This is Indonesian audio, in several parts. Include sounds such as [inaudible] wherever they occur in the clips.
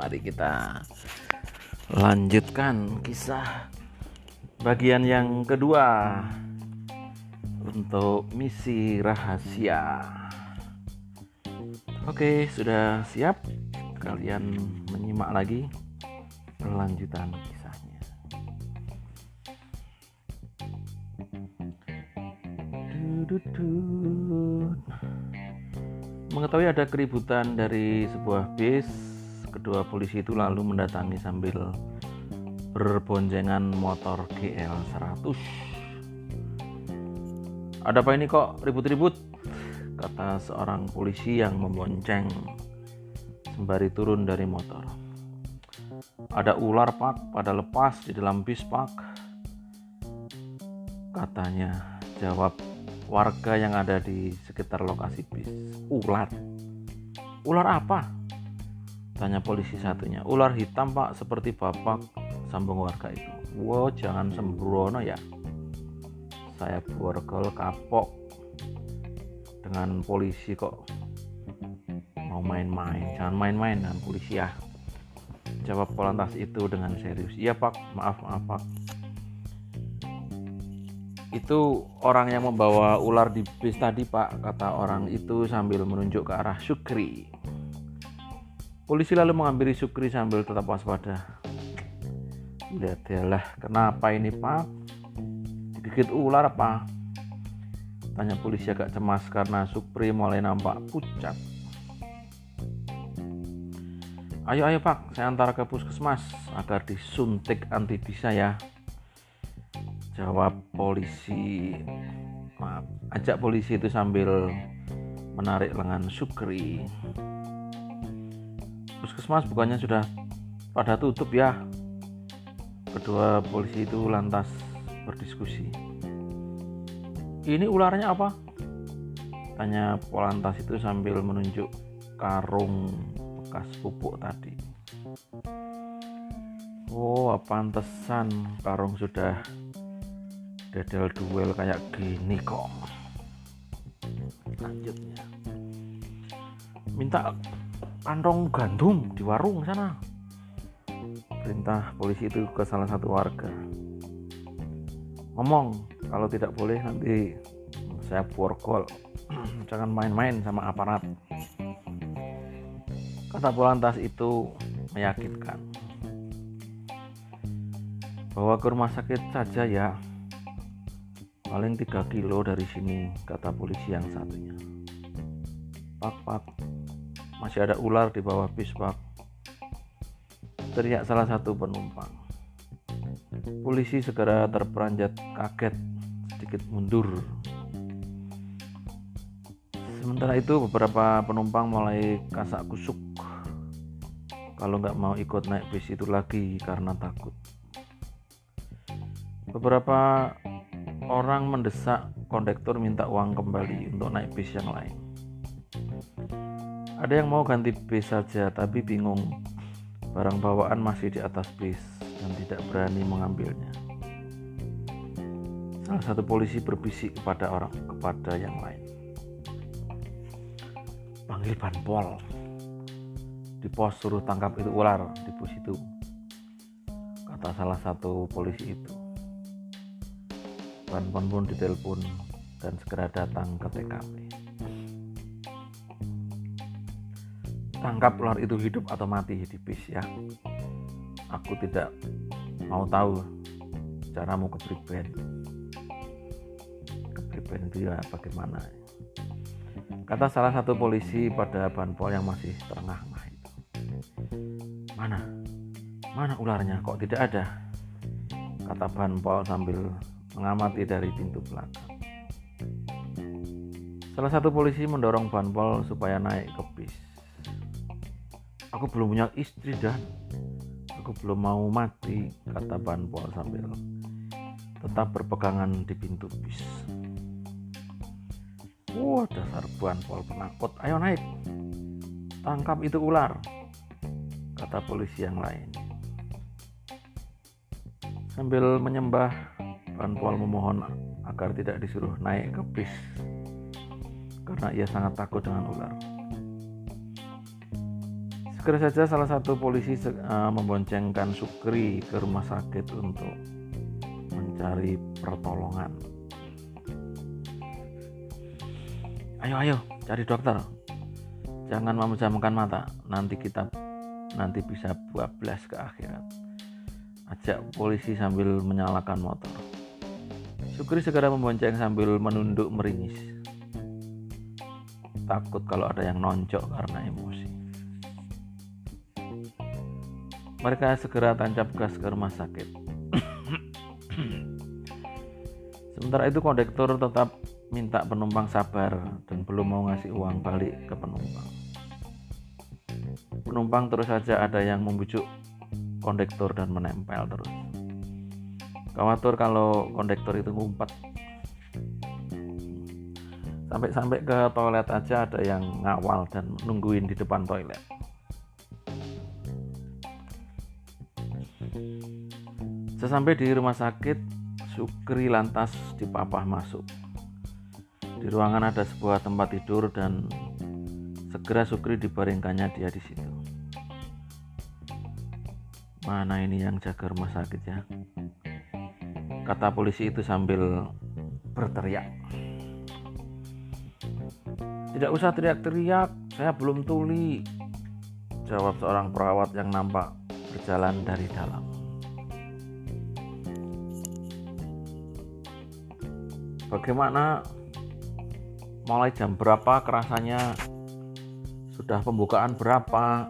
Mari kita lanjutkan kisah bagian yang kedua untuk misi rahasia. Oke, sudah siap? Kalian menyimak lagi kelanjutan kisahnya. Mengetahui ada keributan dari sebuah bis, kedua polisi itu lalu mendatangi sambil berboncengan motor GL 100. Ada apa ini kok ribut-ribut? Kata seorang polisi yang membonceng sembari turun dari motor. Ada ular pak pada lepas di dalam bis pak. Katanya jawab warga yang ada di sekitar lokasi bis. Ular. Ular apa? Tanya polisi satunya. Ular hitam pak seperti bapak sambung warga itu. Wow jangan sembrono ya. Saya borgol kapok dengan polisi kok mau main-main. Jangan main-main dengan polisi ya. Jawab polantas itu dengan serius. Iya pak, maaf maaf pak. Itu orang yang membawa ular di bis tadi pak, kata orang itu sambil menunjuk ke arah Sukri. Polisi lalu mengambil Sukri sambil tetap waspada. Lihat lah, kenapa ini pak? Digigit ular apa? Tanya polisi agak cemas karena Supri mulai nampak pucat. Ayo ayo pak, saya antar ke puskesmas agar disuntik anti bisa ya. Jawab polisi. Maaf, ajak polisi itu sambil menarik lengan Sukri. Puskesmas bukannya sudah pada tutup ya. Kedua polisi itu lantas berdiskusi. Ini ularnya apa? Tanya Polantas itu sambil menunjuk karung bekas pupuk tadi. Oh, pantesan karung sudah dedel duel kayak gini kok. Lanjutnya. Minta kantong gandum di warung sana. Perintah polisi itu ke salah satu warga. Ngomong, kalau tidak boleh nanti saya borgol. [clears throat] Jangan main-main sama aparat. Kata Polantas itu meyakinkan. Bawa ke rumah sakit saja ya. Paling 3 kilo dari sini, kata polisi yang satunya. Pak, pak, masih ada ular di bawah bis, pak. Teriak salah satu penumpang. Polisi segera terperanjat kaget, sedikit mundur. Sementara itu beberapa penumpang mulai kasak kusuk kalau nggak mau ikut naik bis itu lagi karena takut. Beberapa orang mendesak kondektur minta uang kembali untuk naik bis yang lain. Ada yang mau ganti bis saja tapi bingung barang bawaan masih di atas bis dan tidak berani mengambilnya. Salah satu polisi berbisik kepada orang kepada yang lain. Panggil Banpol. Di pos suruh tangkap itu ular di pos itu. Kata salah satu polisi itu. Banpol pun ditelepon dan segera datang ke TKP. Tangkap ular itu hidup atau mati di bis ya. Aku tidak mau tahu caramu ke Brigben. Ke Brigben itu ya bagaimana. Kata salah satu polisi pada Banpol yang masih terengah-engah. Mana? Mana ularnya? Kok tidak ada? Kata Banpol sambil mengamati dari pintu belakang. Salah satu polisi mendorong Banpol supaya naik ke. Aku belum punya istri dan aku belum mau mati, kata Banpol sambil tetap berpegangan di pintu bis. Wah, dasar Banpol penakut. Ayo naik. Tangkap itu ular, kata polisi yang lain. Sambil menyembah, Banpol memohon agar tidak disuruh naik ke bis karena ia sangat takut dengan ular. Segera saja salah satu polisi uh, memboncengkan Sukri ke rumah sakit untuk mencari pertolongan. Ayo ayo cari dokter. Jangan memejamkan mata, nanti kita nanti bisa bablas ke akhirat. Ajak polisi sambil menyalakan motor. Sukri segera membonceng sambil menunduk meringis. Takut kalau ada yang noncok karena emosi. Mereka segera tancap gas ke rumah sakit. Sementara itu kondektur tetap minta penumpang sabar dan belum mau ngasih uang balik ke penumpang. Penumpang terus saja ada yang membujuk kondektur dan menempel terus. Khawatir kalau kondektur itu ngumpet. Sampai-sampai ke toilet aja ada yang ngawal dan nungguin di depan toilet. Sesampai di rumah sakit, Sukri lantas dipapah masuk. Di ruangan ada sebuah tempat tidur dan segera Sukri dibaringkannya dia di situ. Mana ini yang jaga rumah sakit ya? kata polisi itu sambil berteriak. Tidak usah teriak-teriak, saya belum tuli. Jawab seorang perawat yang nampak berjalan dari dalam. Bagaimana? Mulai jam berapa kerasanya? Sudah pembukaan berapa?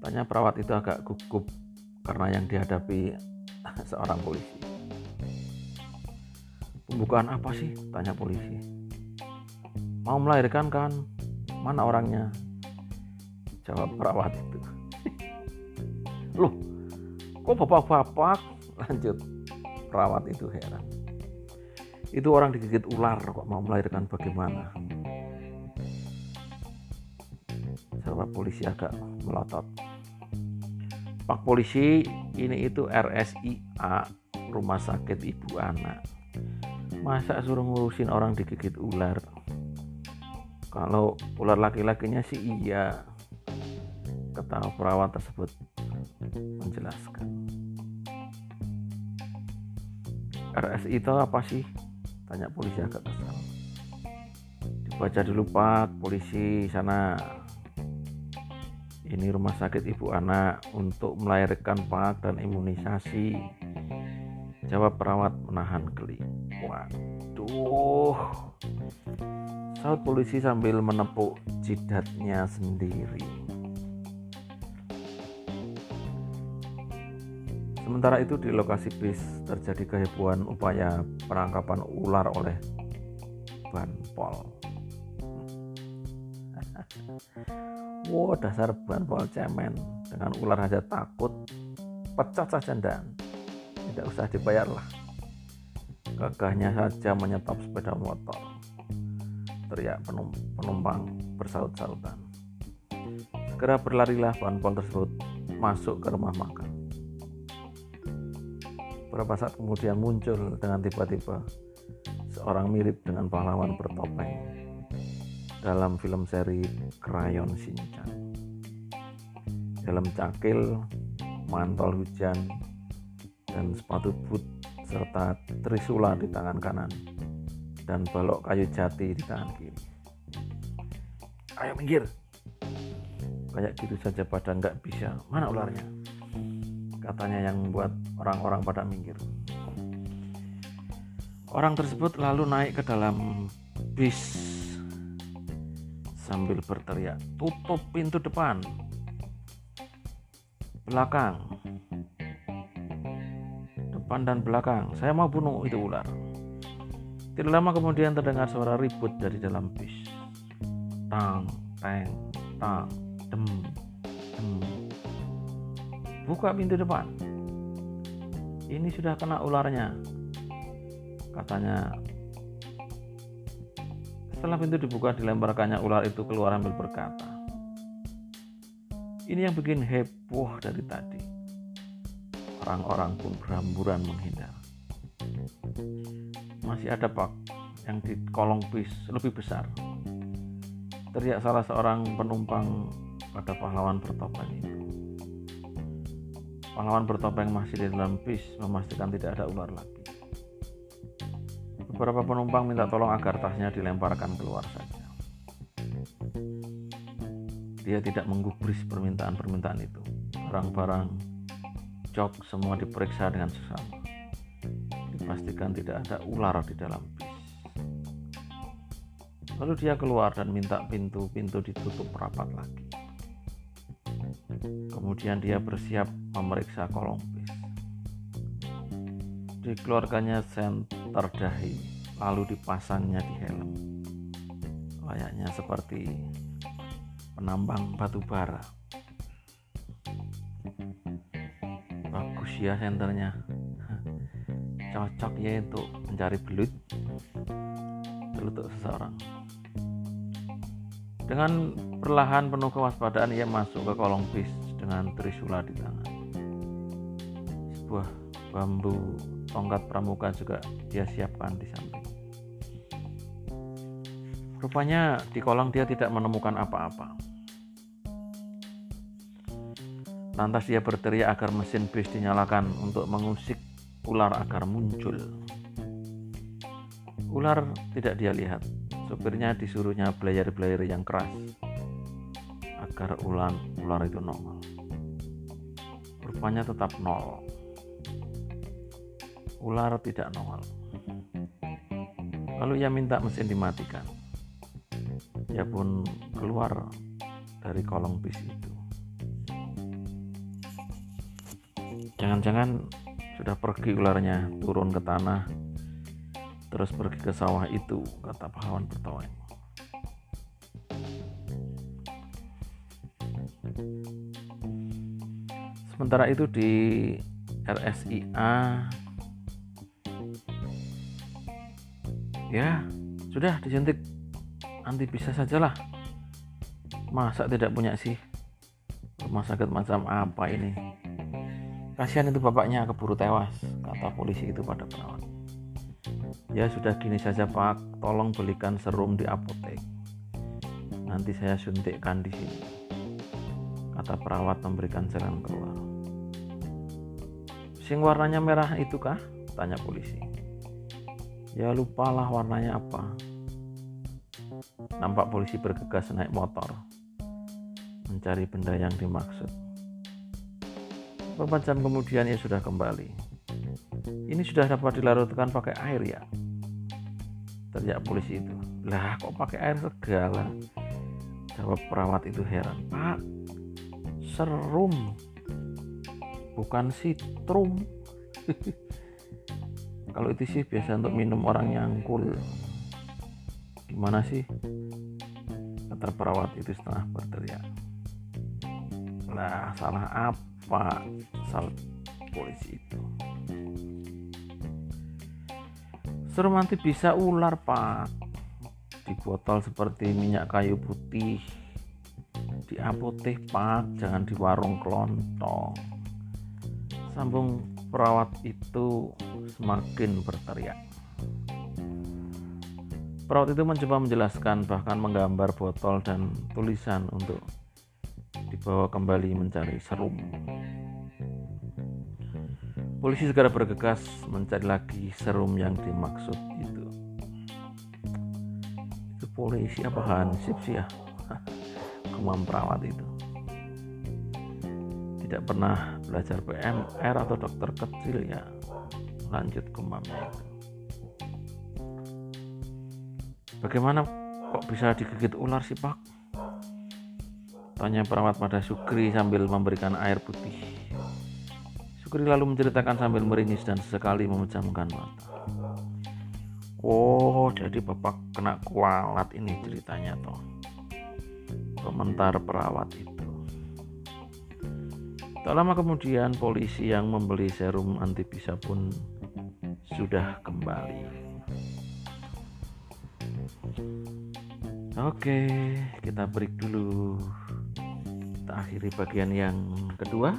Tanya perawat itu agak gugup karena yang dihadapi [laughs] seorang polisi. Pembukaan apa sih? Tanya polisi. Mau melahirkan kan? Mana orangnya? Jawab perawat itu. Loh, kok bapak-bapak? Lanjut. Perawat itu heran. Itu orang digigit ular kok mau melahirkan bagaimana? Jawab polisi agak melotot. Pak polisi, ini itu RSIA, Rumah Sakit Ibu Anak masa suruh ngurusin orang digigit ular kalau ular laki-lakinya sih iya ketawa perawat tersebut menjelaskan. RSI itu apa sih? Tanya polisi agak kesal dibaca dulu pak polisi sana. Ini rumah sakit ibu anak untuk melahirkan pak dan imunisasi. Jawab perawat menahan geli. Waduh. Saut polisi sambil menepuk jidatnya sendiri. Sementara itu di lokasi bis terjadi kehebohan upaya penangkapan ular oleh Banpol. [laughs] wow, dasar Banpol cemen dengan ular saja takut pecat saja dan tidak usah dibayar lah. Gagahnya saja menyetop sepeda motor. Teriak penumpang bersaut-sautan. Segera berlarilah pol tersebut masuk ke rumah makan. Beberapa saat kemudian muncul dengan tiba-tiba seorang mirip dengan pahlawan bertopeng dalam film seri Crayon Shinchan. Dalam cakil, mantel hujan, dan sepatu boot serta trisula di tangan kanan dan balok kayu jati di tangan kiri. Ayo minggir. Kayak gitu saja pada nggak bisa. Mana ularnya? Katanya yang membuat orang-orang pada minggir. Orang tersebut lalu naik ke dalam bis sambil berteriak, "Tutup pintu depan!" Belakang, depan dan belakang. Saya mau bunuh itu ular. Tidak lama kemudian terdengar suara ribut dari dalam bis. Tang, teng, tang, dem. Buka pintu depan. Ini sudah kena ularnya. Katanya setelah pintu dibuka dilemparkannya ular itu keluar ambil berkata. Ini yang bikin heboh dari tadi. Orang-orang pun berhamburan menghindar. Masih ada pak yang di kolong bis lebih besar. Teriak salah seorang penumpang pada pahlawan bertopeng itu. Pahlawan bertopeng masih di dalam bis memastikan tidak ada ular lagi. Beberapa penumpang minta tolong agar tasnya dilemparkan keluar saja. Dia tidak menggubris permintaan-permintaan itu. Barang-barang jok semua diperiksa dengan sesama. Dipastikan tidak ada ular di dalam bis. Lalu dia keluar dan minta pintu-pintu ditutup rapat lagi. Kemudian dia bersiap memeriksa kolong bis. Dikeluarkannya senter dahi, lalu dipasangnya di helm. Layaknya seperti penambang batu bara. Bagus ya senternya. [laughs] Cocok ya untuk mencari belut untuk seseorang. Dengan perlahan penuh kewaspadaan ia masuk ke kolong bis dengan trisula di tangan. Sebuah bambu tongkat pramuka juga dia siapkan di samping. Rupanya di kolong dia tidak menemukan apa-apa. Lantas dia berteriak agar mesin bis dinyalakan untuk mengusik ular agar muncul. Ular tidak dia lihat. Sopirnya disuruhnya belayar-belayar yang keras agar ular ular itu nongol rupanya tetap nol ular tidak nongol lalu ia minta mesin dimatikan. Ia pun keluar dari kolong bis itu. Jangan-jangan sudah pergi ularnya turun ke tanah terus pergi ke sawah itu kata pahlawan bertaweng sementara itu di RSIA ya sudah disuntik. Anti bisa sajalah. Masa tidak punya sih? Rumah sakit macam apa ini? Kasihan itu bapaknya keburu tewas. Kata polisi itu pada perawat. Ya sudah gini saja pak. Tolong belikan serum di apotek. Nanti saya suntikkan di sini. Kata perawat memberikan jalan keluar. Sing warnanya merah itu kah? Tanya polisi. Ya lupalah warnanya apa. Nampak polisi bergegas naik motor. Mencari benda yang dimaksud. Beberapa jam kemudian ia sudah kembali. Ini sudah dapat dilarutkan pakai air ya? Teriak polisi itu. Lah kok pakai air segala? Jawab perawat itu heran. Pak, serum bukan sitrum [laughs] kalau itu sih biasa untuk minum orang nyangkul. Gimana sih? Kata perawat itu setengah berteriak lah salah apa salah polisi itu? Serum nanti bisa ular pak. Di botol seperti minyak kayu putih. Di apotek pak. Jangan di warung kelontong. Sambung perawat itu semakin berteriak. Perawat itu mencoba menjelaskan bahkan menggambar botol dan tulisan untuk dibawa kembali mencari serum. Polisi segera bergegas mencari lagi serum yang dimaksud itu. Itu polisi apa hansip sih ya? [laughs] Kemam perawat itu tidak pernah belajar PMR atau dokter kecil ya lanjut ke itu bagaimana kok bisa digigit ular sih pak? Tanya perawat pada Sukri sambil memberikan air putih. Sukri lalu menceritakan sambil meringis dan sesekali memejamkan mata. Oh jadi bapak kena kualat ini ceritanya toh. Komentar perawat itu. Tak lama kemudian polisi yang membeli serum anti pun sudah kembali. Oke, kita break dulu. Kita akhiri bagian yang kedua.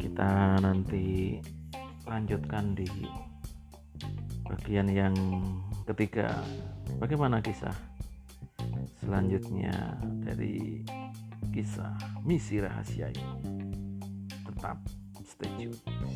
Kita nanti lanjutkan di bagian yang ketiga. Bagaimana kisah selanjutnya dari kisah misi rahasia ini tetap stay tune